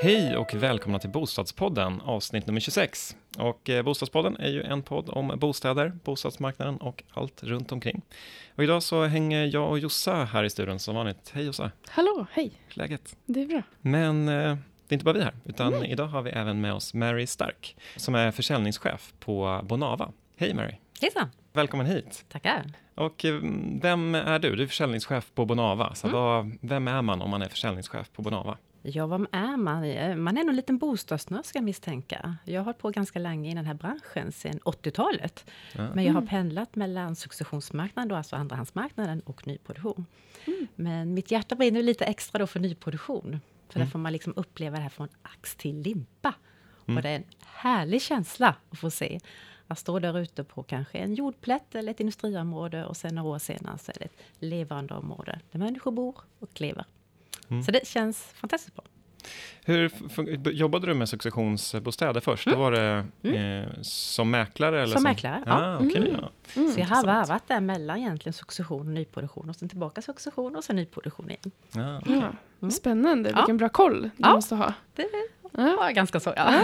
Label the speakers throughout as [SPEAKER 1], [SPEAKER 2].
[SPEAKER 1] Hej och välkomna till Bostadspodden, avsnitt nummer 26. Och eh, Bostadspodden är ju en podd om bostäder, bostadsmarknaden och allt runt omkring. Och idag så hänger jag och Jossa här i studion som vanligt. Hej Jossa!
[SPEAKER 2] Hallå, hej!
[SPEAKER 1] Läget?
[SPEAKER 2] Det är bra.
[SPEAKER 1] Men eh, det är inte bara vi här, utan
[SPEAKER 2] Nej.
[SPEAKER 1] idag har vi även med oss Mary Stark som är försäljningschef på Bonava. Hej Mary!
[SPEAKER 3] Hejsan,
[SPEAKER 1] Välkommen hit!
[SPEAKER 3] tackar.
[SPEAKER 1] Och eh, vem är du? Du är försäljningschef på Bonava. Så
[SPEAKER 3] Mm.
[SPEAKER 1] vad, vem är man om man är försäljningschef på Bonava?
[SPEAKER 3] Ja, vad är man? Eh, Man är nog en liten bostadsnörd ska jag misstänka. Jag har hållit på ganska länge i den här branschen, sedan 80-talet.
[SPEAKER 1] Ja.
[SPEAKER 3] Men jag har pendlat mellan successionsmarknaden, då, alltså andrahandsmarknaden, och nyproduktion. Men mitt hjärta brinner lite extra då för nyproduktion. För där får man liksom uppleva det här från ax till limpa. Och det är en härlig känsla att få se. Att stå där ute på kanske en jordplätt eller ett industriområde och sen några år senare så är det ett levande område där människor bor och lever. Så det känns fantastiskt bra.
[SPEAKER 1] Hur jobbade du med successionsbostäder först? Då var det eh, som mäklare? Eller
[SPEAKER 3] Mm. Som mäklare, ja.
[SPEAKER 1] Ah, okej, ja.
[SPEAKER 3] Så jag har varvat där mellan egentligen succession och nyproduktion och sen tillbaka succession och sen nyproduktion igen.
[SPEAKER 1] Ja.
[SPEAKER 2] Ja. Spännande,
[SPEAKER 3] Ja.
[SPEAKER 2] vilken bra koll du
[SPEAKER 3] Ja.
[SPEAKER 2] måste ha.
[SPEAKER 3] Det
[SPEAKER 2] Ja.
[SPEAKER 3] var ganska så, ja.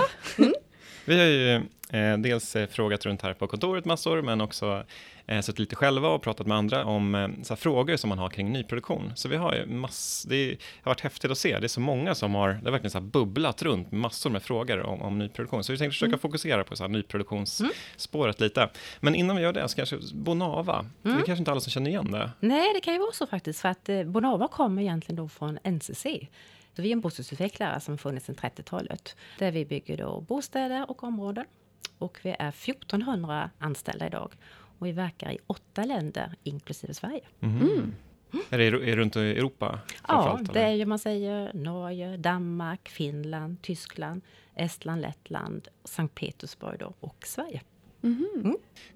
[SPEAKER 1] Vi har ju eh, dels eh, frågat runt här på kontoret massor, men också eh, suttit lite själva och pratat med andra om eh, frågor som man har kring nyproduktion. Så vi har ju mass, det är- har varit häftigt att se. Det är så många som har, det har verkligen så bubblat runt massor med frågor om, om nyproduktion. Så vi tänkte försöka fokusera på så här, nyproduktionsspåret lite. Men innan vi gör det så kanske Bonava, det är kanske inte alla som känner igen det.
[SPEAKER 3] Nej, det kan ju vara så faktiskt, för att eh, Bonava kommer egentligen då från NCC. Så vi är en bostadsutvecklare som funnits sedan 30-talet, där vi bygger då bostäder och områden. Och vi är 1400 anställda idag och vi verkar i åtta länder, inklusive Sverige.
[SPEAKER 1] Är det i- är runt i Europa?
[SPEAKER 3] Ja, det är ju man säger Norge, Danmark, Finland, Tyskland, Estland, Lettland, Sankt Petersburg då, och Sverige.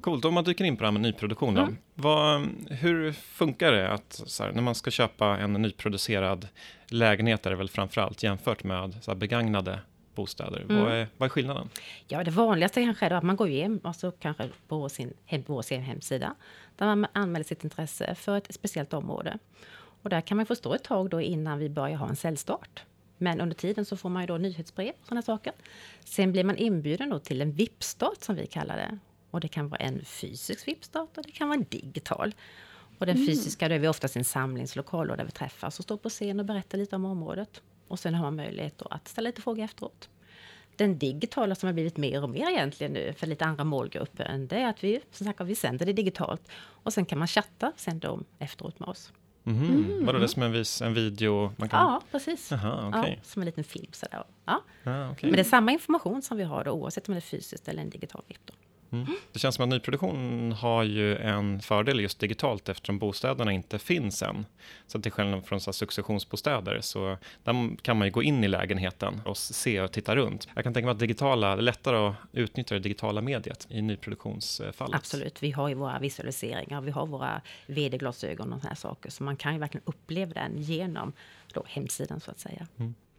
[SPEAKER 1] Coolt, om man dyker in på det här med nyproduktion då.
[SPEAKER 3] Mm.
[SPEAKER 1] Vad, hur funkar det att, här, när man ska köpa en nyproducerad lägenhet är det väl framförallt jämfört med så här, begagnade bostäder?
[SPEAKER 3] Mm.
[SPEAKER 1] Vad, är, vad är skillnaden?
[SPEAKER 3] Ja, det vanligaste kanske är att man går in alltså kanske på sin, hem, på sin hemsida där man anmäler sitt intresse för ett speciellt område. Och där kan man få stå ett tag då innan vi börjar ha en säljstart. Men under tiden så får man ju då nyhetsbrev och sådana saker. Sen blir man inbjuden då till en VIP-start som vi kallar det. Och det kan vara en fysisk VIP-start och det kan vara en digital. Och den fysiska, då är vi oftast en samlingslokal där vi träffas och står på scen och berättar lite om området. Och sen har man möjlighet att ställa lite frågor efteråt. Den digitala som har blivit mer och mer egentligen nu för lite andra målgrupper det är att vi, som sagt, vi sänder det digitalt och sen kan man chatta sen då efteråt med oss.
[SPEAKER 1] Mhm. Vadå, det är som en, vis, en video? Man kan...
[SPEAKER 3] Ja, precis.
[SPEAKER 1] Jaha, okej.
[SPEAKER 3] ja, som en liten film sådär. Ja.
[SPEAKER 1] Ja, okej.
[SPEAKER 3] Men det är samma information som vi har då oavsett om det är fysiskt eller en digital VIP. Då.
[SPEAKER 1] Det känns som att nyproduktion har ju en fördel just digitalt eftersom bostäderna inte finns än. Så till skillnad från så successionsbostäder så där kan man ju gå in i lägenheten och se och titta runt. Jag kan tänka mig att digitala, det är lättare att utnyttja det digitala mediet i nyproduktionsfallet.
[SPEAKER 3] Absolut, vi har ju våra visualiseringar, vi har våra vd-glasögon och sådana här saker. Så man kan ju verkligen uppleva den genom då hemsidan så att säga.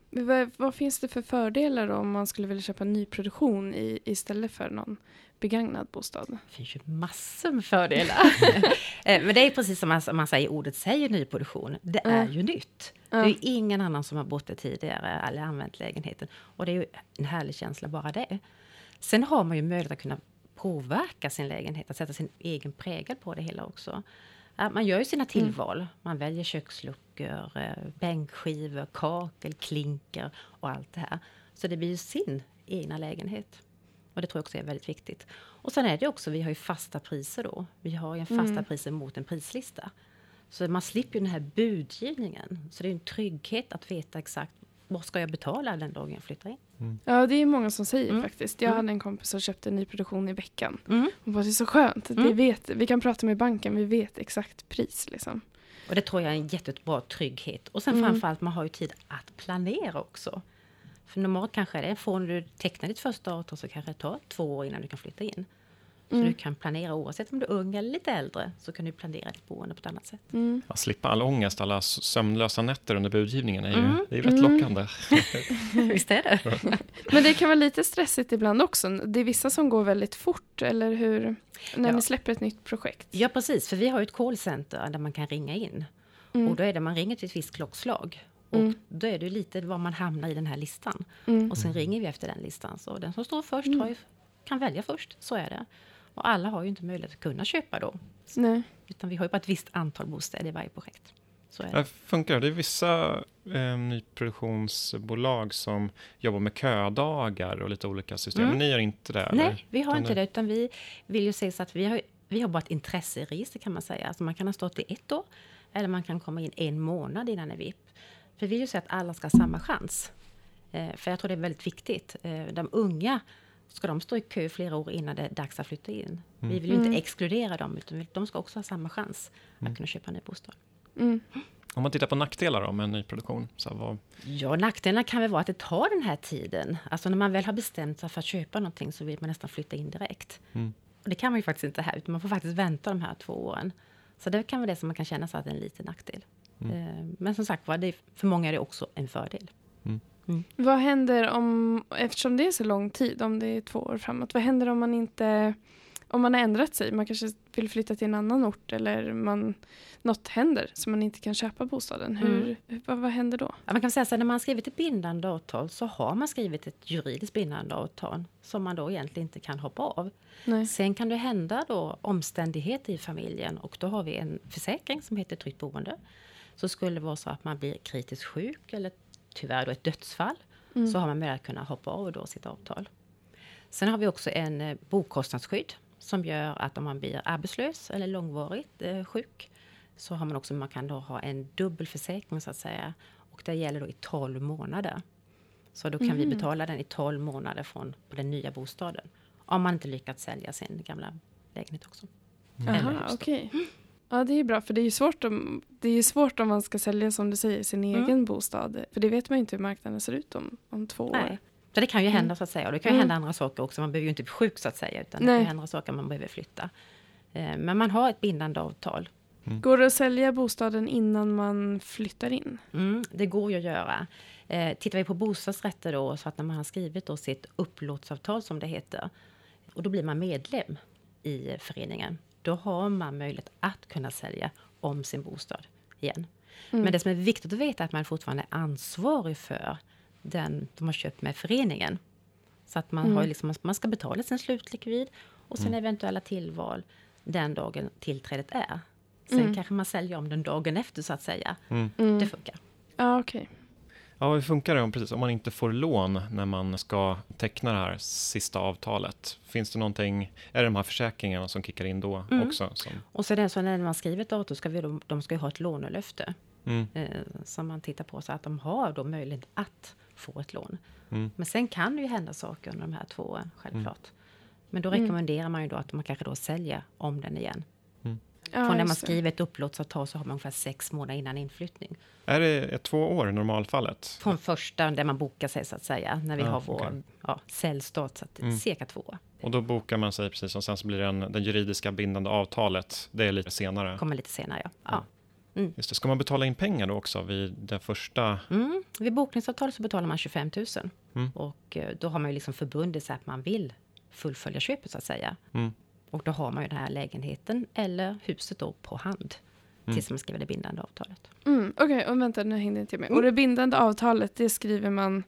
[SPEAKER 2] Men Vad, vad finns det för fördelar om man skulle vilja köpa nyproduktion i, istället för någon begagnad bostad?
[SPEAKER 3] Det finns ju massor med fördelar. Eh, Men det är precis som man, man säger, ordet säger nyproduktion. Det är
[SPEAKER 2] Mm.
[SPEAKER 3] ju nytt. Det är ingen annan som har bott där tidigare eller använt lägenheten. Och det är ju en härlig känsla bara det. Sen har man ju möjlighet att kunna påverka sin lägenhet, att sätta sin egen prägel på det hela också. Man gör ju sina tillval. Man väljer köksluckor, eh, bänkskivor, kakel, klinker och allt det här. Så det blir ju sin egna lägenhet. Och det tror jag också är väldigt viktigt. Och sen är det också, vi har ju fasta priser då. Vi har ju en fasta priser mot en prislista. Så man slipper ju den här budgivningen. Så det är en trygghet att veta exakt vad ska jag betala den dagen jag flyttar in.
[SPEAKER 2] Ja, det är många som säger
[SPEAKER 3] Mm.
[SPEAKER 2] faktiskt. Jag hade en kompis som köpte en nyproduktion i veckan.
[SPEAKER 3] Mm.
[SPEAKER 2] Hon bara, det är så skönt. Vi,
[SPEAKER 3] Mm.
[SPEAKER 2] vet, vi kan prata med banken, vi vet exakt pris. Liksom.
[SPEAKER 3] Och det tror jag är en jättebra trygghet. Och sen
[SPEAKER 2] Mm.
[SPEAKER 3] framförallt, man har ju tid att planera också. För normalt kanske är det från du tecknar ditt första avtal så kanske det tar två år innan du kan flytta in. Så
[SPEAKER 2] Mm.
[SPEAKER 3] du kan planera oavsett om du är ung eller lite äldre. Så kan du planera ditt boende på ett annat sätt.
[SPEAKER 2] Mm.
[SPEAKER 1] Ja, slippa all ångest, alla sömnlösa nätter under budgivningen är ju,
[SPEAKER 3] Mm.
[SPEAKER 1] det är ju rätt
[SPEAKER 2] Mm.
[SPEAKER 1] lockande.
[SPEAKER 3] Visst är det?
[SPEAKER 2] Men det kan vara lite stressigt ibland också. Det är vissa som går väldigt fort, eller hur? När
[SPEAKER 3] Ja.
[SPEAKER 2] ni släpper ett nytt projekt.
[SPEAKER 3] Ja, precis. För vi har ju ett callcenter där man kan ringa in.
[SPEAKER 2] Mm.
[SPEAKER 3] Och då är det man ringer till ett visst klockslag. Och
[SPEAKER 2] Mm.
[SPEAKER 3] då är det lite var man hamnar i den här listan.
[SPEAKER 2] Mm.
[SPEAKER 3] Och sen ringer vi efter den listan. Så den som står först
[SPEAKER 2] Mm.
[SPEAKER 3] har ju, kan välja först. Så är det. Och alla har ju inte möjlighet att kunna köpa då.
[SPEAKER 2] Nej.
[SPEAKER 3] Utan vi har ju bara ett visst antal bostäder i varje projekt. Så är det.
[SPEAKER 1] Det funkar det? är vissa eh, nyproduktionsbolag som jobbar med ködagar och lite olika system.
[SPEAKER 3] Mm.
[SPEAKER 1] Men ni gör inte det? eller?
[SPEAKER 3] Nej, vi har
[SPEAKER 1] Utan
[SPEAKER 3] inte
[SPEAKER 1] det-
[SPEAKER 3] det. Utan vi vill ju säga så att vi har, vi har bara ett intresseregister kan man säga. Alltså man kan ha stått i ett år. Eller man kan komma in en månad innan en VIP. För vi vill ju säga att alla ska ha samma chans. Eh, för jag tror det är väldigt viktigt. Eh, de unga, ska de stå i kö flera år innan det är dags att flytta in? Vi vill ju
[SPEAKER 2] Mm.
[SPEAKER 3] inte exkludera dem, utan de ska också ha samma chans att kunna köpa en ny bostad.
[SPEAKER 2] Mm.
[SPEAKER 1] Om man tittar på nackdelar då med en nyproduktion, så vad,
[SPEAKER 3] Ja, nackdelarna kan väl vara att det tar den här tiden. Alltså när man väl har bestämt sig för att köpa någonting så vill man nästan flytta in direkt.
[SPEAKER 1] Mm.
[SPEAKER 3] Och det kan man ju faktiskt inte här, utan man får faktiskt vänta de här två åren. Så det kan vara det som man kan känna så att det är en liten nackdel. Eh, Men som sagt var, för många är det också en fördel.
[SPEAKER 2] Vad händer om, eftersom det är så lång tid, om det är två år framåt, vad händer om man inte, om man har ändrat sig, man kanske vill flytta till en annan ort eller man, något händer så man inte kan köpa bostaden. Hur, hur, vad, vad händer då?
[SPEAKER 3] Ja, man kan säga så här, när man har skrivit ett bindande avtal så har man skrivit ett juridiskt bindande avtal som man då egentligen inte kan hoppa av.
[SPEAKER 2] Nej.
[SPEAKER 3] Sen kan det hända då omständigheter i familjen och då har vi en försäkring som heter tryggt boende. Så skulle det vara så att man blir kritiskt sjuk eller tyvärr då ett dödsfall
[SPEAKER 2] Mm.
[SPEAKER 3] så har man möjlighet att kunna hoppa av då sitt avtal. Sen har vi också en eh, bokostnadsskydd som gör att om man blir arbetslös eller långvarigt eh, sjuk så har man också, man kan då ha en dubbelförsäkring så att säga. Och det gäller då i 12 månader. Så då kan vi betala den i 12 månader från på den nya bostaden. Om man inte lyckats sälja sin gamla lägenhet också.
[SPEAKER 2] Aha,
[SPEAKER 3] hus då.
[SPEAKER 2] Ja, det är bra, för det är ju svårt om, det är ju svårt om man ska sälja, som du säger, sin
[SPEAKER 3] Mm.
[SPEAKER 2] egen bostad. För det vet man ju inte hur marknaden ser ut om, om två år.
[SPEAKER 3] Nej. Så det kan ju hända så att säga. Och det kan ju
[SPEAKER 2] Mm.
[SPEAKER 3] hända andra saker också. Man behöver ju inte bli sjuk så att säga. Utan det
[SPEAKER 2] Nej.
[SPEAKER 3] kan ju hända saker man behöver flytta. Eh, Men man har ett bindande avtal.
[SPEAKER 2] Går det att sälja bostaden innan man flyttar in?
[SPEAKER 3] Mm, det går ju att göra. Eh, tittar vi på bostadsrätter då, så att när man har skrivit då sitt upplåtsavtal som det heter, och då blir man medlem i föreningen, då har man möjlighet att kunna sälja om sin bostad igen. Men det som är viktigt att veta är att man fortfarande är ansvarig för den de har köpt med föreningen. Så att man, har ju liksom, man ska betala sin slutlikvid och sen eventuella tillval den dagen tillträdet är. Sen kanske man säljer om den dagen efter så att säga.
[SPEAKER 2] Mm.
[SPEAKER 3] Det funkar.
[SPEAKER 2] Ja, okej.
[SPEAKER 1] Ja, hur funkar det om, precis, om man inte får lån när man ska teckna det här sista avtalet? Finns det någonting, är det de här försäkringarna som kickar in då
[SPEAKER 3] Mm.
[SPEAKER 1] också? Som,
[SPEAKER 3] Och så är det så när man skriver ett avtal ska vi då, de ska ju ha ett lånelöfte.
[SPEAKER 1] mm,
[SPEAKER 3] Eh, som man tittar på så att de har då möjlighet att få ett lån.
[SPEAKER 1] mm,
[SPEAKER 3] Men sen kan det ju hända saker under de här två åren, självklart. Men då rekommenderar man ju då att man kanske då säljer om den igen.
[SPEAKER 2] Ja,
[SPEAKER 3] Från när man
[SPEAKER 2] det.
[SPEAKER 3] skriver ett upplåtsavtal så har man ungefär sex månader innan inflyttning.
[SPEAKER 1] är det två år i normalfallet?
[SPEAKER 3] Från första, där man bokar sig så att säga, när vi
[SPEAKER 1] Ja,
[SPEAKER 3] har vår
[SPEAKER 1] okej.
[SPEAKER 3] ja, säljstart, så att
[SPEAKER 1] Mm.
[SPEAKER 3] cirka två år.
[SPEAKER 1] Och då bokar man sig precis och sen så blir det en, den juridiska bindande avtalet. Det är lite senare.
[SPEAKER 3] Kommer lite senare, ja. ja.
[SPEAKER 1] Just det. Ska man betala in pengar då också vid den första?
[SPEAKER 3] Mm. Vid bokningsavtal så betalar man 25 000.
[SPEAKER 1] Mm.
[SPEAKER 3] Och eh, då har man ju liksom förbundit sig att man vill fullfölja köpet så att säga.
[SPEAKER 1] Mm.
[SPEAKER 3] Och då har man ju den här lägenheten eller huset då på hand. Tills man skriver det bindande avtalet.
[SPEAKER 2] Mm, Okej, och vänta nu hängde jag inte med. Och det bindande avtalet, det skriver man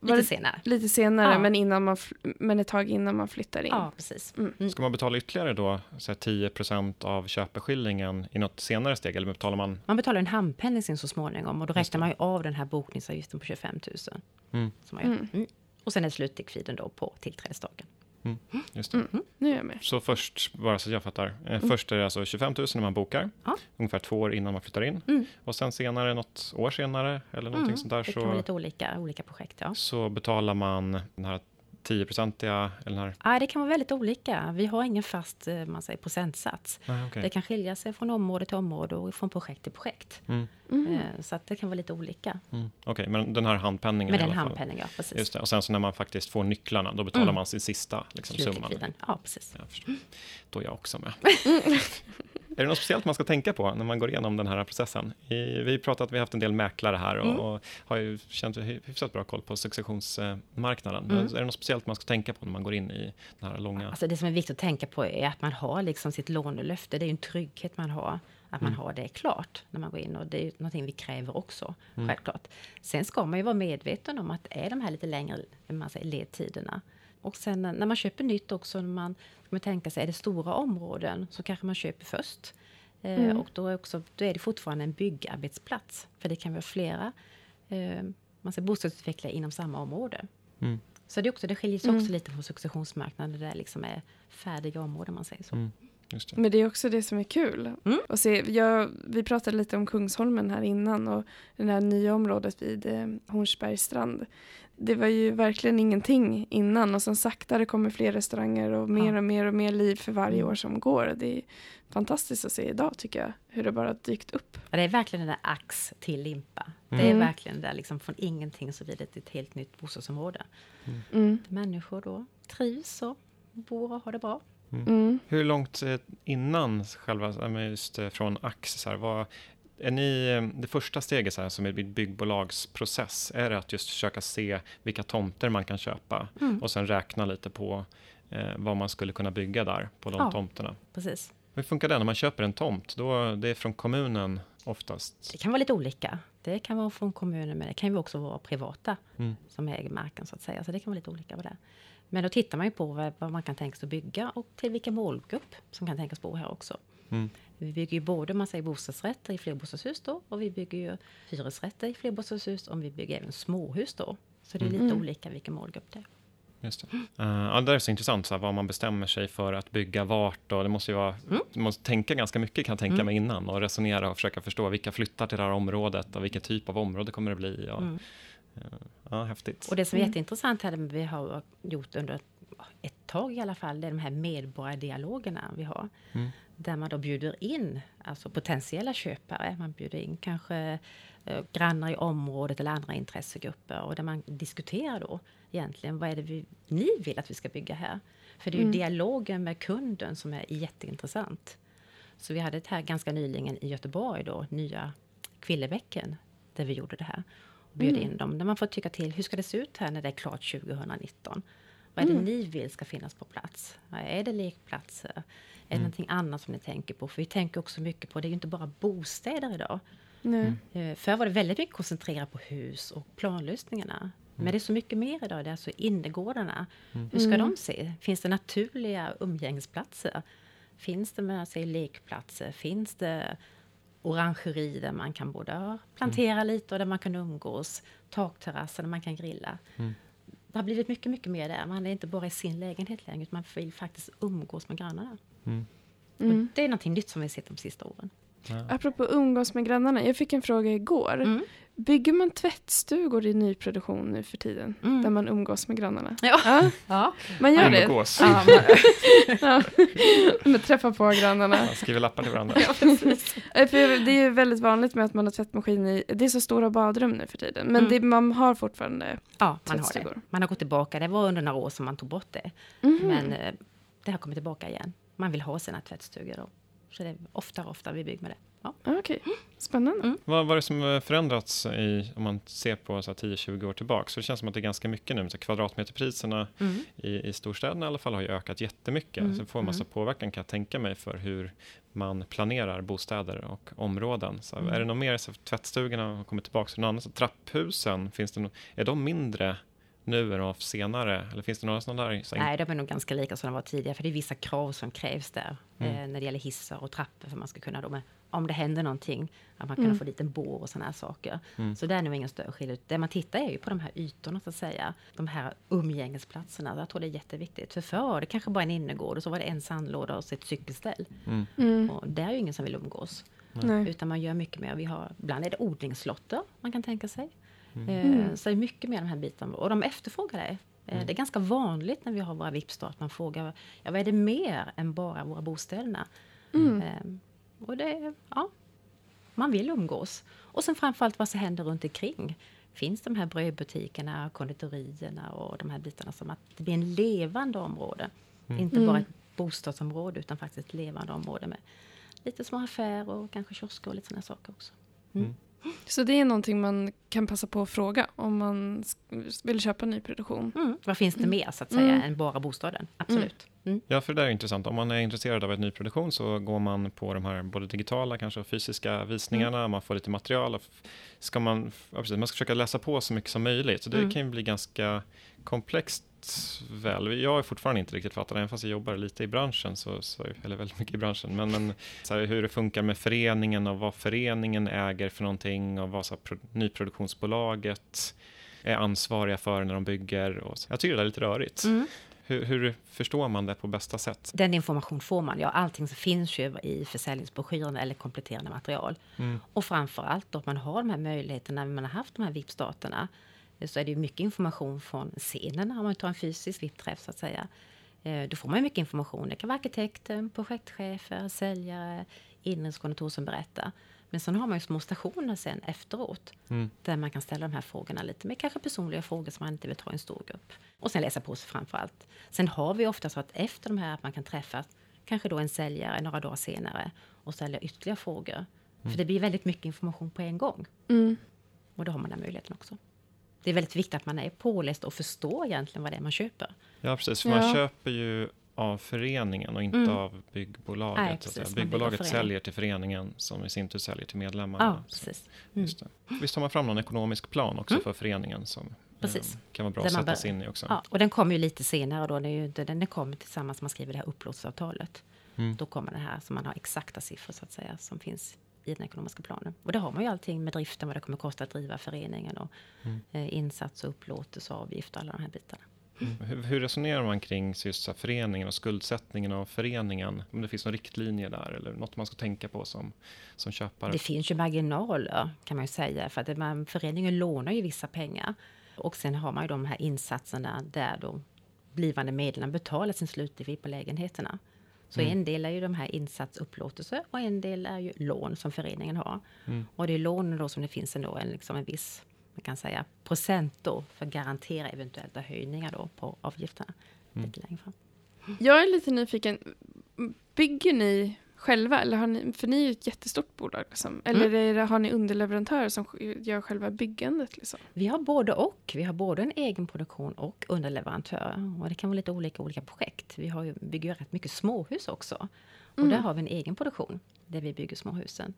[SPEAKER 3] Lite
[SPEAKER 2] det-
[SPEAKER 3] senare.
[SPEAKER 2] lite senare,
[SPEAKER 3] Ja.
[SPEAKER 2] men, innan man, men ett tag innan man flyttar in.
[SPEAKER 3] Ja, precis. Mm.
[SPEAKER 1] Ska man betala ytterligare då så här 10% av köpeskillingen i något senare steg? Eller betalar man?
[SPEAKER 3] Man betalar en handpenning sen så småningom och då räknar man ju av den här bokningsavgiften på 25 000.
[SPEAKER 1] Mm.
[SPEAKER 3] Som man gör.
[SPEAKER 2] Mm.
[SPEAKER 3] Mm. Och sen är slutlikviden då på tillträdesdagen.
[SPEAKER 1] Just det.
[SPEAKER 2] Mm, nu är jag med.
[SPEAKER 1] Så först, bara så jag fattar. Eh, Först är det alltså 25 000 när man bokar.
[SPEAKER 3] Mm. Ja.
[SPEAKER 1] Ungefär två år innan man flyttar in.
[SPEAKER 3] Mm.
[SPEAKER 1] Och sen senare, något år senare eller någonting
[SPEAKER 3] Mm.
[SPEAKER 1] sånt där,
[SPEAKER 3] Det kan vara
[SPEAKER 1] så,
[SPEAKER 3] lite olika, olika projekt. Ja.
[SPEAKER 1] så betalar man den här 10-procentiga? Eller när?
[SPEAKER 3] Ja, det kan vara väldigt olika. Vi har ingen fast eh, man säger, procentsats.
[SPEAKER 1] Ah, okay.
[SPEAKER 3] Det kan skilja sig från område till område och från projekt till projekt.
[SPEAKER 1] mm.
[SPEAKER 2] Mm.
[SPEAKER 3] Eh, Så att det kan vara lite olika.
[SPEAKER 1] Mm. Okej, men den här handpenningen
[SPEAKER 3] Med den handpenningen, ja precis.
[SPEAKER 1] Just det. Och sen så när man faktiskt får nycklarna, då betalar
[SPEAKER 3] Mm.
[SPEAKER 1] man sin sista liksom.
[SPEAKER 3] Slutlikviden. Ja, precis.
[SPEAKER 1] Förstår. Då är jag också med. är det något speciellt man ska tänka på när man går igenom den här processen? I, vi pratat, vi har haft en del mäklare här och,
[SPEAKER 3] Mm.
[SPEAKER 1] och har ju känt hy- hyfsat bra koll på successionsmarknaden.
[SPEAKER 3] Mm.
[SPEAKER 1] Men är det något speciellt man ska tänka på när man går in i den här långa...
[SPEAKER 3] Alltså det som är viktigt att tänka på är att man har liksom sitt lånelöfte. Det är ju en trygghet man har. Att man
[SPEAKER 1] Mm.
[SPEAKER 3] har det klart när man går in. Och det är ju någonting vi kräver också,
[SPEAKER 1] Mm.
[SPEAKER 3] självklart. Sen ska man ju vara medveten om att är de här lite längre man säger, ledtiderna. Och sen när man köper nytt också, när man, man tänka sig, är det stora områden så kanske man köper först. Eh,
[SPEAKER 2] Mm.
[SPEAKER 3] Och då är, också, då är det fortfarande en byggarbetsplats. För det kan vara flera eh, man säger, bostadsutvecklare inom samma område.
[SPEAKER 1] Mm.
[SPEAKER 3] Så det, är också, det skiljer sig också
[SPEAKER 2] Mm.
[SPEAKER 3] lite från successionsmarknaden där det liksom är färdiga områden man säger så.
[SPEAKER 1] Mm. Just det.
[SPEAKER 2] Men det är också det som är kul.
[SPEAKER 3] Mm.
[SPEAKER 2] Och se, jag, vi pratade lite om Kungsholmen här innan och det här nya området vid eh, Hornsbergs strand. Det var ju verkligen ingenting innan och sen sakta det kommer fler restauranger och mer och mer och mer liv för varje
[SPEAKER 3] Mm.
[SPEAKER 2] år som går. Det är fantastiskt att se idag tycker jag, hur det bara dykt upp.
[SPEAKER 3] Ja, det är verkligen den där ax till limpa. Det är
[SPEAKER 2] Mm.
[SPEAKER 3] verkligen där liksom från ingenting så vidare till ett helt nytt bostadsområde.
[SPEAKER 2] Mm.
[SPEAKER 3] Människor då trivs och bor och har det bra.
[SPEAKER 2] Mm.
[SPEAKER 1] Hur långt eh, innan själva, just eh, från Ax, så här, vad, är ni, eh, det första steget så här, som är byggbolagsprocess, är det att just försöka se vilka tomter man kan köpa
[SPEAKER 3] Mm.
[SPEAKER 1] och sen räkna lite på eh, vad man skulle kunna bygga där på de
[SPEAKER 3] Ja.
[SPEAKER 1] tomterna?
[SPEAKER 3] Precis.
[SPEAKER 1] Hur funkar det när man köper en tomt? Då, det är från kommunen oftast.
[SPEAKER 3] Det kan vara lite olika. Det kan vara från kommunen men det kan ju också vara privata
[SPEAKER 1] Mm.
[SPEAKER 3] som äger marken så att säga. Så det kan vara lite olika på det. Men då tittar man ju på vad, vad man kan tänka sig att bygga och till vilken målgrupp som kan tänkas bo här också.
[SPEAKER 1] Mm.
[SPEAKER 3] Vi bygger ju både man säger bostadsrätter i flerbostadshus då och vi bygger ju hyresrätter i flerbostadshus och vi bygger även småhus då. Så det är lite
[SPEAKER 2] Mm.
[SPEAKER 3] olika vilken målgrupp det är.
[SPEAKER 1] Just det. Uh, ja, det är så intressant, så här, vad man bestämmer sig för att bygga vart. Och det måste ju vara,
[SPEAKER 3] Mm.
[SPEAKER 1] Man måste tänka ganska mycket kan jag tänka
[SPEAKER 3] Mm.
[SPEAKER 1] mig innan och resonera och försöka förstå vilka flyttar till det här området och vilken typ av område kommer det bli. Och,
[SPEAKER 3] Mm.
[SPEAKER 1] Ja, häftigt.
[SPEAKER 3] Och det som är
[SPEAKER 2] Mm.
[SPEAKER 3] jätteintressant här, vi har gjort under ett tag i alla fall, det är de här medborgardialogerna vi har.
[SPEAKER 1] Mm.
[SPEAKER 3] Där man då bjuder in alltså potentiella köpare. Man bjuder in kanske eh, grannar i området eller andra intressegrupper. Och där man diskuterar då egentligen vad är det vi, ni vill att vi ska bygga här. För det är ju
[SPEAKER 2] Mm.
[SPEAKER 3] dialogen med kunden som är jätteintressant. Så vi hade det här ganska nyligen i Göteborg då, nya Kvillebäcken, där vi gjorde det här. Och bjöd
[SPEAKER 2] Mm.
[SPEAKER 3] in dem, där man får tycka till, hur ska det se ut här när det är klart 2019? Vad är det
[SPEAKER 2] Mm.
[SPEAKER 3] ni vill ska finnas på plats? Är det lekplatser? Är det
[SPEAKER 1] Mm.
[SPEAKER 3] någonting annat som ni tänker på? För vi tänker också mycket på, det är ju inte bara bostäder idag.
[SPEAKER 2] Nej.
[SPEAKER 3] Eh, Förr var det väldigt mycket koncentrerat på hus och planlösningarna. Men det är så mycket mer idag. Det är alltså innergårdarna. Hur ska
[SPEAKER 2] Mm.
[SPEAKER 3] de se? Finns det naturliga umgängesplatser? Finns det med sig lekplatser? Finns det orangeri där man kan både plantera lite och där man kan umgås? Takterrasser där man kan grilla.
[SPEAKER 1] Mm.
[SPEAKER 3] Det har blivit mycket, mycket mer där. Man är inte bara i sin lägenhet längre, utan man vill faktiskt umgås med grannarna.
[SPEAKER 1] Mm.
[SPEAKER 2] Mm.
[SPEAKER 3] Det är någonting nytt som vi har sett de sista åren.
[SPEAKER 1] Ja.
[SPEAKER 2] Apropå umgås med grannarna, jag fick en fråga igår.
[SPEAKER 3] Mm.
[SPEAKER 2] Bygger man tvättstugor i nyproduktion nu för tiden?
[SPEAKER 3] Mm.
[SPEAKER 2] Där man umgås med grannarna?
[SPEAKER 3] Ja.
[SPEAKER 2] Ja,
[SPEAKER 3] Ja.
[SPEAKER 2] man gör det.
[SPEAKER 1] Umgås.
[SPEAKER 3] Ja,
[SPEAKER 2] Ja. Man träffar på grannarna.
[SPEAKER 1] Man skriver lappar till varandra.
[SPEAKER 2] Eh, För det är ju väldigt vanligt med att man har tvättmaskin i, det är så stora badrum nu för tiden. Men
[SPEAKER 3] Mm.
[SPEAKER 2] det, man har fortfarande
[SPEAKER 3] ja, man har det.
[SPEAKER 2] tvättstugor.
[SPEAKER 3] Man har gått tillbaka. Det var under några år som man tog bort det.
[SPEAKER 2] Mhm.
[SPEAKER 3] Men eh, det har kommit tillbaka igen. Man vill ha sina tvättstugor då. Så det är oftare och oftare vi bygger med det. Ja.
[SPEAKER 2] Ah, Okej, spännande.
[SPEAKER 3] Mm.
[SPEAKER 1] Vad är det som har förändrats i, om man ser på så här 10-20 år tillbaka? Så det känns som att det är ganska mycket nu. Så kvadratmeterpriserna
[SPEAKER 3] Mm.
[SPEAKER 1] i, i storstäderna i alla fall har ju ökat jättemycket.
[SPEAKER 3] Mm,
[SPEAKER 1] Så det får en massa påverkan kan jag tänka mig för hur man planerar bostäder och områden. Så
[SPEAKER 3] Mm.
[SPEAKER 1] Är det något mer, så tvättstugorna har kommit tillbaka, så något annat, så trapphusen, finns det no, är de mindre nu än de var senare? Eller finns det några sådana där?
[SPEAKER 3] Nej, de är nog ganska lika som de var tidigare. För det är vissa krav som krävs där.
[SPEAKER 1] Mm.
[SPEAKER 3] Eh, när det gäller hissar och trappor. För man ska kunna då med, om det händer någonting. Att man kan
[SPEAKER 2] Mm.
[SPEAKER 3] få dit en bår och sådana här saker.
[SPEAKER 1] Mm.
[SPEAKER 3] Så det är nog ingen större skillnad. Det man tittar är ju på de här ytorna så att säga. De här umgängesplatserna. Jag tror det är jätteviktigt. För förr var det kanske bara en innergård och så var det en sandlåda och så ett cykelställ.
[SPEAKER 1] Mm.
[SPEAKER 2] Mm.
[SPEAKER 3] Och det är ju ingen som vill umgås.
[SPEAKER 2] Nej.
[SPEAKER 3] Utan man gör mycket mer. Vi har, ibland är det odlingslotter man kan tänka sig.
[SPEAKER 1] Mm.
[SPEAKER 3] Eh,
[SPEAKER 2] Mm.
[SPEAKER 3] Så det är mycket mer de här bitarna. Och de efterfrågar det. Eh, mm. Det är ganska vanligt när vi har våra VIP-start att man frågar ja, vad är det mer än bara våra bostäder? Mm. Um, och det, ja, man vill umgås. Och sen framförallt vad som händer runt omkring. Finns de här brödbutikerna, konditorierna och de här bitarna som att det blir en levande område. Mm. Inte bara mm. ett bostadsområde utan faktiskt ett levande område med lite små affärer och kanske kiosker och lite sådana saker också. Mm. mm.
[SPEAKER 2] Så det är någonting man kan passa på att fråga om man vill köpa nyproduktion?
[SPEAKER 3] Mm. Vad finns det mer så att säga mm. än bara bostaden? Absolut.
[SPEAKER 1] Mm. Ja, för det är intressant. Om man är intresserad av ett nyproduktion så går man på de här både digitala kanske och fysiska visningarna. Mm. Man får lite material. Ska man, ja, precis, man ska försöka läsa på så mycket som möjligt. Så det mm. kan ju bli ganska komplext väl. Jag har fortfarande inte riktigt fattat, även fast jag jobbar lite i branschen, så, så, eller väldigt mycket i branschen, men, men så här, hur det funkar med föreningen och vad föreningen äger för någonting och vad så här, pro, nyproduktionsbolaget är ansvariga för när de bygger. Och så. Jag tycker det är lite rörigt. Mm. Hur, hur, förstår man det på bästa sätt?
[SPEAKER 3] Den information får man. Ja, allting finns ju i försäljningsbroschyren eller kompletterande material. Mm. Och framför allt att man har de här möjligheterna när man har haft de här VIP-staterna så är det mycket information från scenen om man tar en fysisk VIP-träff så att säga. Eh, då får man mycket information. Det kan vara arkitekten, projektchefer, säljare, inredningskontor som berättar. Men sen har man ju små stationer sen efteråt mm. där man kan ställa de här frågorna lite mer kanske personliga frågor som man inte vill ta i en stor grupp. Och sen läsa på sig framför allt. Sen har vi ofta så att efter de här att man kan träffas kanske då en säljare några dagar senare och ställa ytterligare frågor. Mm. För det blir väldigt mycket information på en gång. Mm. Och då har man den möjligheten också det är väldigt viktigt att man är påläst och förstår egentligen vad det är man köper.
[SPEAKER 1] Ja, precis. För ja. man köper ju av föreningen och inte mm. av byggbolaget. Nej, precis, Byggbolaget säljer till föreningen som i sin tur säljer till medlemmarna.
[SPEAKER 3] Ja, precis. Mm.
[SPEAKER 1] Just det. Visst har man fram någon ekonomisk plan också mm. för föreningen som eh, precis. kan vara bra att sätta sig in i också.
[SPEAKER 3] Ja, och den kommer ju lite senare då. Den, är ju, den kommer tillsammans när man skriver det här upplåtelseavtalet. Mm. Då kommer det här så man har exakta siffror så att säga som finns i den ekonomiska planen. Och det har man ju allting med driften, vad det kommer att kosta att driva föreningen och mm. eh, insats och upplåtelse och avgift och alla de här bitarna.
[SPEAKER 1] Mm. Hur, hur, resonerar man kring just så föreningen och skuldsättningen av föreningen? Om det finns några riktlinjer där eller något man ska tänka på som, som köpare?
[SPEAKER 3] Det finns ju marginaler kan man ju säga för att man, föreningen lånar ju vissa pengar och sen har man ju de här insatserna där då blivande medlemmar betalar sin slutliv på lägenheterna. Så mm. en del är ju de här insatsupplåtelser och en del är ju lån som föreningen har. Mm. Och det är lånen då som det finns ändå en, liksom en viss man kan säga, procent då för att garantera eventuella höjningar då på avgifterna mm. lite längre fram.
[SPEAKER 2] Jag är lite nyfiken. Bygger ni själva? Eller har ni, för ni är ju ett jättestort bolag. Liksom. Eller mm. det, har ni underleverantörer som gör själva byggandet? Liksom?
[SPEAKER 3] Vi har både och. Vi har både en egen produktion och underleverantörer. Och det kan vara lite olika olika projekt. Vi har ju, bygger ju rätt mycket småhus också. Och mm. där har vi en egen produktion där vi bygger småhusen.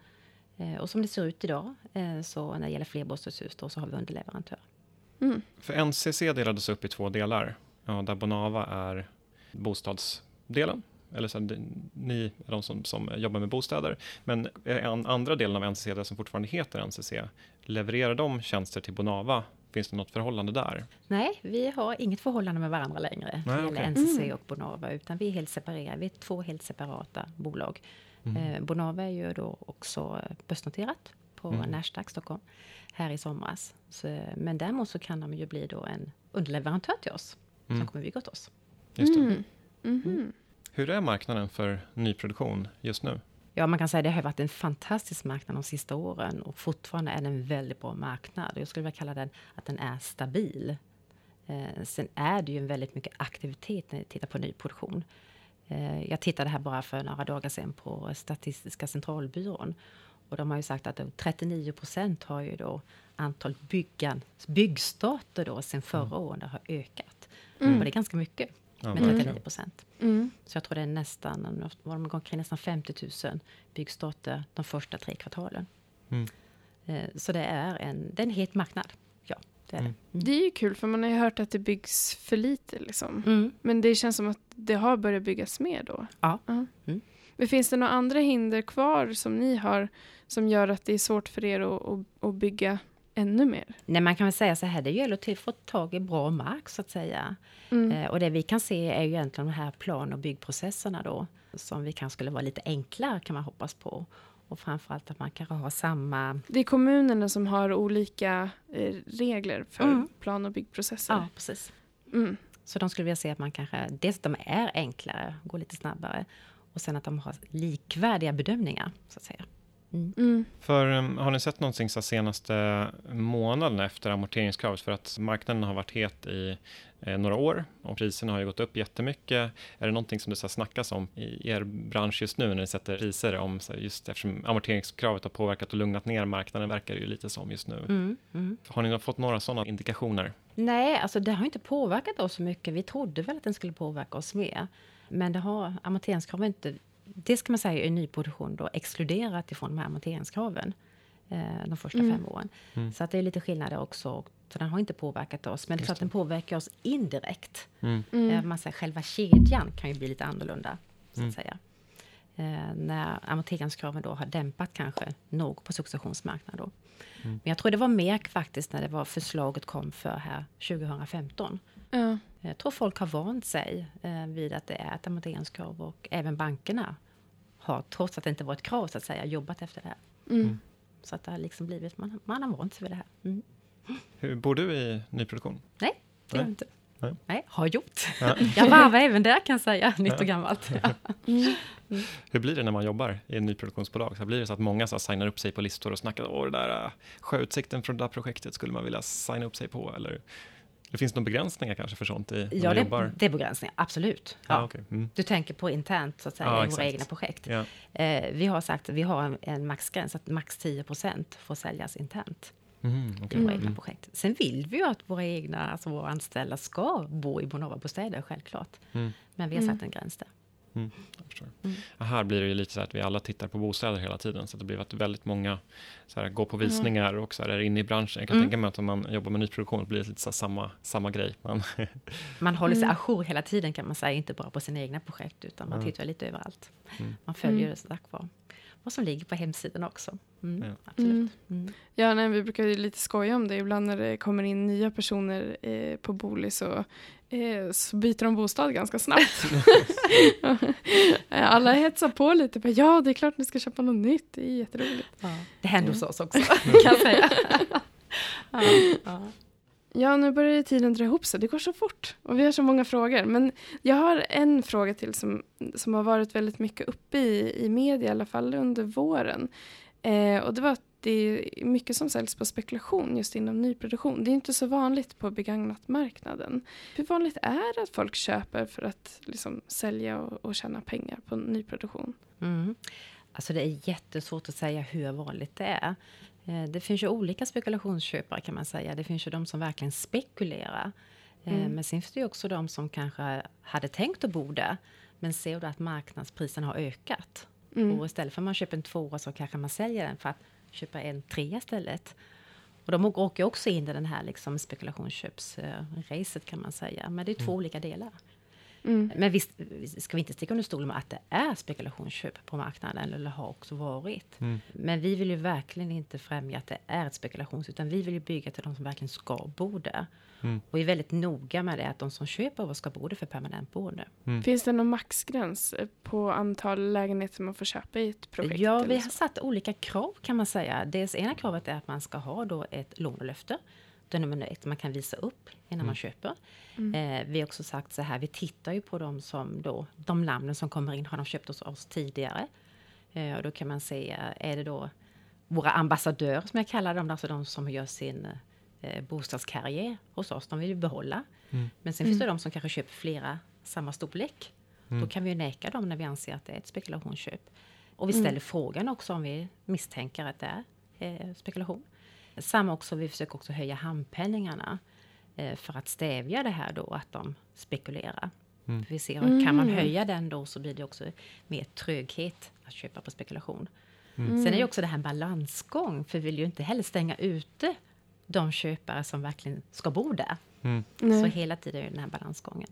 [SPEAKER 3] Eh, och som det ser ut idag, eh, så när det gäller flerbostadshus då, så har vi underleverantör.
[SPEAKER 1] Mm. För NCC delades upp i två delar. Ja, där Bonava är bostadsdelen eller så här, ni är de som, som jobbar med bostäder. Men en, andra delen av NCC, det som fortfarande heter NCC, levererar de tjänster till Bonava? Finns det något förhållande där?
[SPEAKER 3] Nej, vi har inget förhållande med varandra längre. Nej, gäller NCC mm. och Bonava, utan vi är helt separerade. Vi är två helt separata bolag. Mm. Eh, Bonava är ju då också börsnoterat på mm. Nasdaq Stockholm här i somras. Så, men däremot så kan de ju bli då en underleverantör till oss mm. som kommer bygga åt oss.
[SPEAKER 1] Just det. Mm. Mm. Hur är marknaden för nyproduktion just nu?
[SPEAKER 3] Ja, man kan säga att det har varit en fantastisk marknad de sista åren och fortfarande är det en väldigt bra marknad. Jag skulle vilja kalla den att den är stabil. Eh, sen är det ju väldigt mycket aktivitet när vi tittar på nyproduktion. Eh, jag tittade här bara för några dagar sedan på Statistiska centralbyrån och de har ju sagt att 39 procent har ju då antal byggan, byggstarter då sen förra mm. året har ökat. Mm. Och det är ganska mycket med 39 procent. Mm. Så jag tror det är nästan, var de kring nästan 50 000 byggstarter de första tre kvartalen. Mm. Eh, så det är en, det är en het marknad. Ja, det är mm.
[SPEAKER 2] det. Mm. Det är ju kul för man har ju hört att det byggs för lite liksom. Mm. Men det känns som att det har börjat byggas mer då.
[SPEAKER 3] Ja. Uh
[SPEAKER 2] -huh. Men finns det några andra hinder kvar som ni har som gör att det är svårt för er att, att, att bygga ännu mer?
[SPEAKER 3] Nej, man kan väl säga så här, det gäller att få tag i bra mark så att säga. Mm. Eh, och det vi kan se är ju egentligen de här plan och byggprocesserna då, som vi kanske skulle vara lite enklare kan man hoppas på. Och framförallt att man kanske har samma...
[SPEAKER 2] Det är kommunerna som har olika eh, regler för mm. plan och byggprocesser.
[SPEAKER 3] Ja, precis.
[SPEAKER 2] Mm.
[SPEAKER 3] Så de skulle vilja se att man kanske, dels att de är enklare, går lite snabbare och sen att de har likvärdiga bedömningar, så att säga.
[SPEAKER 2] Mm.
[SPEAKER 1] För um, har ni sett någonting så senaste månaden efter amorteringskravet? För att marknaden har varit het i eh, några år och priserna har ju gått upp jättemycket. Är det någonting som det så snackas om i er bransch just nu när ni sätter priser om så just eftersom amorteringskravet har påverkat och lugnat ner marknaden verkar det ju lite som just nu.
[SPEAKER 3] Mm, mm.
[SPEAKER 1] Har ni fått några sådana indikationer?
[SPEAKER 3] Nej, alltså det har inte påverkat oss så mycket. Vi trodde väl att den skulle påverka oss mer. Men det har amorteringskraven inte det ska man säga i nyproduktion då exkluderat ifrån de här amorteringskraven eh, de första
[SPEAKER 2] Mm.
[SPEAKER 3] fem åren.
[SPEAKER 1] Mm.
[SPEAKER 3] Så att det är lite skillnader också. Så den har inte påverkat oss. Men det är klart den påverkar oss indirekt.
[SPEAKER 1] Mm.
[SPEAKER 2] Mm.
[SPEAKER 3] Eh, man säger, själva kedjan kan ju bli lite annorlunda. Så att
[SPEAKER 1] Mm.
[SPEAKER 3] säga. Eh, när amorteringskraven då har dämpat kanske något på successionsmarknaden. Då.
[SPEAKER 1] Mm.
[SPEAKER 3] Men jag tror det var mer faktiskt när det var förslaget kom för här 2015.
[SPEAKER 2] Ja.
[SPEAKER 3] Jag tror folk har vant sig eh, vid att det är ett amorteringskrav och även bankerna har, trots att det inte var ett krav så att säga, jobbat efter det här.
[SPEAKER 2] Mm.
[SPEAKER 3] Så att det har liksom blivit, man, man har vant sig vid det här. Mm.
[SPEAKER 1] Hur, bor du i nyproduktion?
[SPEAKER 3] Nej, det gör
[SPEAKER 1] Nej.
[SPEAKER 3] jag inte.
[SPEAKER 1] Nej.
[SPEAKER 3] Nej, har gjort.
[SPEAKER 1] Ja.
[SPEAKER 3] Jag varvar även där kan jag säga, nytt och gammalt.
[SPEAKER 2] Mm.
[SPEAKER 1] Hur blir det när man jobbar i ett nyproduktionsbolag? Så blir det så att många så signar upp sig på listor och snackar åh, det där äh, sjöutsikten från det där projektet skulle man vilja signa upp sig på? Eller det finns några begränsningar kanske för sånt i,
[SPEAKER 3] Ja, det,
[SPEAKER 1] jobbar?
[SPEAKER 3] det är begränsningar, absolut.
[SPEAKER 1] Ja,
[SPEAKER 3] Ja.
[SPEAKER 1] okej. mm.
[SPEAKER 3] Du tänker på internt, så att säga,
[SPEAKER 1] Ja,
[SPEAKER 3] i våra
[SPEAKER 1] exakt.
[SPEAKER 3] egna projekt.
[SPEAKER 1] ja.
[SPEAKER 3] Eh, vi har sagt att vi har en, en maxgräns, att max 10% får säljas internt
[SPEAKER 1] Mhm,
[SPEAKER 3] i
[SPEAKER 1] okej.
[SPEAKER 3] våra
[SPEAKER 1] Mm.
[SPEAKER 3] egna projekt. Sen vill vi ju att våra egna, alltså våra anställda ska bo i Bonava-bostäder, självklart.
[SPEAKER 1] Mm.
[SPEAKER 3] Men vi har
[SPEAKER 2] Mm.
[SPEAKER 3] satt en gräns där.
[SPEAKER 1] Jag förstår.
[SPEAKER 3] Mm.
[SPEAKER 1] Ja, Här blir det ju lite så här att vi alla tittar på bostäder hela tiden, så att det blir att väldigt många så här, går på visningar och så här, är inne i branschen. Jag kan
[SPEAKER 3] Mm.
[SPEAKER 1] tänka mig att om man jobbar med nyproduktion blir det lite så här, samma, samma grej. Man,
[SPEAKER 3] Man håller sig
[SPEAKER 2] Mm.
[SPEAKER 3] ajour hela tiden kan man säga, inte bara på sina egna projekt, utan man tittar lite överallt.
[SPEAKER 1] Mm.
[SPEAKER 3] Man följer
[SPEAKER 2] Mm.
[SPEAKER 3] det så tack vare vad som ligger på hemsidan också. Mm,
[SPEAKER 1] Ja.
[SPEAKER 3] Absolut.
[SPEAKER 2] Mm.
[SPEAKER 3] Mm.
[SPEAKER 2] Ja, nej, vi brukar ju lite skoja om det. Ibland när det kommer in nya personer eh, på Booli så, så byter de bostad ganska snabbt. Alla hetsar på lite. Bara, ja, det är klart ni ska köpa något nytt. Det är jätteroligt.
[SPEAKER 3] Ja. Det händer hos oss också, kan jag säga. ja, ja.
[SPEAKER 2] Ja, nu börjar tiden dra ihop sig. Det går så fort. Och vi har så många frågor. Men jag har en fråga till som, som har varit väldigt mycket uppe i, i media, i alla fall under våren. Eh, och det var det är mycket som säljs på spekulation just inom nyproduktion. Det är inte så vanligt på begagnat-marknaden. Hur vanligt är det att folk köper för att liksom, sälja och, och tjäna pengar på nyproduktion?
[SPEAKER 3] Mm. Alltså det är jättesvårt att säga hur vanligt det är. Eh, Det finns ju olika spekulationsköpare kan man säga. Det finns ju de som verkligen spekulerar. Eh,
[SPEAKER 2] Mm.
[SPEAKER 3] Men sen finns det ju också de som kanske hade tänkt att bo där. Men ser då att marknadspriserna har ökat.
[SPEAKER 2] Mm.
[SPEAKER 3] Och istället för att man köper en tvåa så kanske man säljer den för att köpa en trea istället. Och de åker också in i den här liksom spekulationsköpsracet kan man säga. Men det är två olika delar.
[SPEAKER 2] Mm.
[SPEAKER 3] Men visst ska vi inte sticka under stolen med att det är spekulationsköp på marknaden, eller har också varit.
[SPEAKER 1] Mm.
[SPEAKER 3] Men vi vill ju verkligen inte främja att det är ett spekulations, utan vi vill ju bygga till de som verkligen ska bo där.
[SPEAKER 1] Mm.
[SPEAKER 3] Och vi är väldigt noga med det, att de som köper av oss ska bo där för permanent boende.
[SPEAKER 2] Finns det någon maxgräns på antal lägenheter man får köpa i ett projekt?
[SPEAKER 3] Ja, vi har satt olika krav kan man säga. Dels ena kravet är att man ska ha då ett lånelöfte. Det är nummer ett, man kan visa upp innan man köper.
[SPEAKER 2] Mm.
[SPEAKER 3] Eh, vi har också sagt så här, vi tittar ju på de som då, de namnen som kommer in, har de köpt hos oss tidigare? Eh, och då kan man se, är det då våra ambassadörer som jag kallar dem, alltså de som gör sin eh, bostadskarriär hos oss, de vill vi behålla.
[SPEAKER 1] Mm.
[SPEAKER 3] Men sen finns det de som kanske köper flera samma storlek.
[SPEAKER 1] Mm.
[SPEAKER 3] Då kan vi ju neka dem när vi anser att det är ett spekulationsköp. Och vi
[SPEAKER 2] Mm.
[SPEAKER 3] ställer frågan också om vi misstänker att det är eh, spekulation. Samma också, vi försöker också höja handpenningarna eh, för att stävja det här då att de spekulerar.
[SPEAKER 1] Mm.
[SPEAKER 3] Vi ser att kan man
[SPEAKER 2] Mm.
[SPEAKER 3] höja den då så blir det också mer tröghet att köpa på spekulation.
[SPEAKER 2] Mm.
[SPEAKER 3] Sen är det också det här en balansgång, för vi vill ju inte heller stänga ute de köpare som verkligen ska bo där.
[SPEAKER 1] Mm.
[SPEAKER 3] Så hela tiden är det den här balansgången.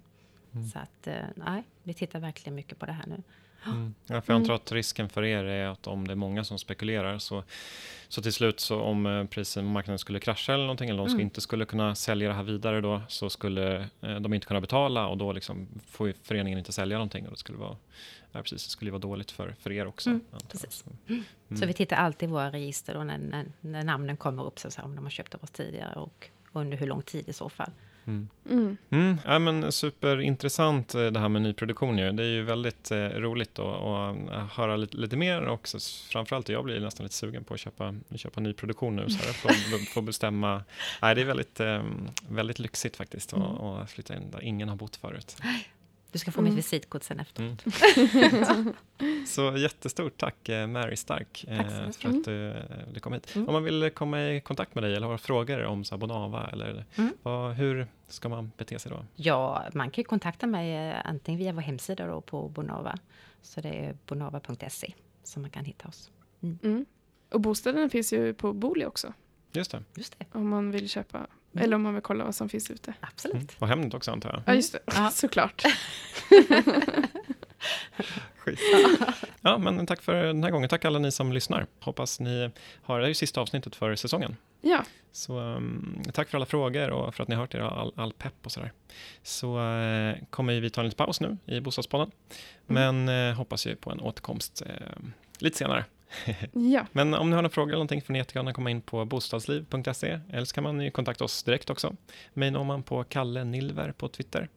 [SPEAKER 1] Mm.
[SPEAKER 3] Så att, eh, nej, vi tittar verkligen mycket på det här nu.
[SPEAKER 1] Mm. Ja, för jag antar att risken för er är att om det är många som spekulerar så, så till slut så om eh, prisen på marknaden skulle krascha eller någonting eller de
[SPEAKER 3] Mm.
[SPEAKER 1] inte skulle kunna sälja det här vidare då så skulle eh, de inte kunna betala och då liksom får ju föreningen inte sälja någonting och det skulle vara, ja, precis, det skulle vara dåligt för, för er också.
[SPEAKER 3] Mm, precis.
[SPEAKER 1] Så,
[SPEAKER 3] Så
[SPEAKER 1] Mm.
[SPEAKER 3] vi tittar alltid i våra register då när, när, när namnen kommer upp, så säga, om de har köpt av oss tidigare och under hur lång tid i så fall.
[SPEAKER 1] Mm.
[SPEAKER 2] Mm.
[SPEAKER 1] Mm, ja, men superintressant eh, det här med nyproduktion. Ju. Det är ju väldigt eh, roligt att, att höra lite, lite mer och så, framförallt jag blir nästan lite sugen på att köpa, köpa nyproduktion nu. Så här, få, få bestämma. Nej, det är väldigt, eh, väldigt lyxigt faktiskt att
[SPEAKER 3] Mm.
[SPEAKER 1] flytta in där ingen har bott förut.
[SPEAKER 3] Du ska få
[SPEAKER 2] Mm.
[SPEAKER 3] mitt visitkort sen efter.
[SPEAKER 1] Mm. Så jättestort tack eh, Mary Stark eh,
[SPEAKER 3] Tack så mycket.
[SPEAKER 1] för att du, eh, du kom hit.
[SPEAKER 3] Mm.
[SPEAKER 1] Om man vill komma i kontakt med dig eller har frågor om så Bonava eller
[SPEAKER 3] Mm.
[SPEAKER 1] vad, hur ska man bete sig då?
[SPEAKER 3] Ja, man kan ju kontakta mig antingen via vår hemsida då på Bonava. Så det är bonava.se som man kan hitta oss.
[SPEAKER 2] Mm. Och bostäderna finns ju på Booli också.
[SPEAKER 1] Just det.
[SPEAKER 3] Just det,
[SPEAKER 2] Om man vill köpa.
[SPEAKER 3] Mm.
[SPEAKER 2] Eller om man vill kolla vad som finns ute.
[SPEAKER 3] absolut.
[SPEAKER 1] Mm. Och Hemnet också antar jag.
[SPEAKER 2] Ja, just det.
[SPEAKER 3] Ja.
[SPEAKER 2] Såklart.
[SPEAKER 1] Ja, men tack för den här gången. Tack alla ni som lyssnar. Hoppas ni har, det är ju sista avsnittet för säsongen.
[SPEAKER 2] Ja,
[SPEAKER 1] Så um, tack för alla frågor och för att ni har hört er all, all pepp och sådär. Så uh, kommer vi ta en liten paus nu i Bostadspodden. Men uh, hoppas ju på en återkomst uh, lite senare.
[SPEAKER 2] ja.
[SPEAKER 1] Men om ni har några frågor eller någonting får ni jättegärna komma in på bostadsliv.se eller så kan man ju kontakta oss direkt också. Mig når man på Kalle Nilver på Twitter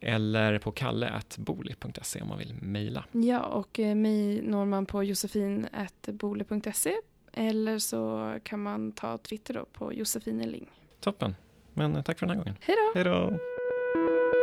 [SPEAKER 1] eller på kalle.boli.se om man vill mejla.
[SPEAKER 2] ja, och eh, mig når man på josefin.bole.se eller så kan man ta Twitter då på Josefine Ling.
[SPEAKER 1] Toppen. Men uh, tack för den här gången.
[SPEAKER 2] Hej då!
[SPEAKER 1] Hej då!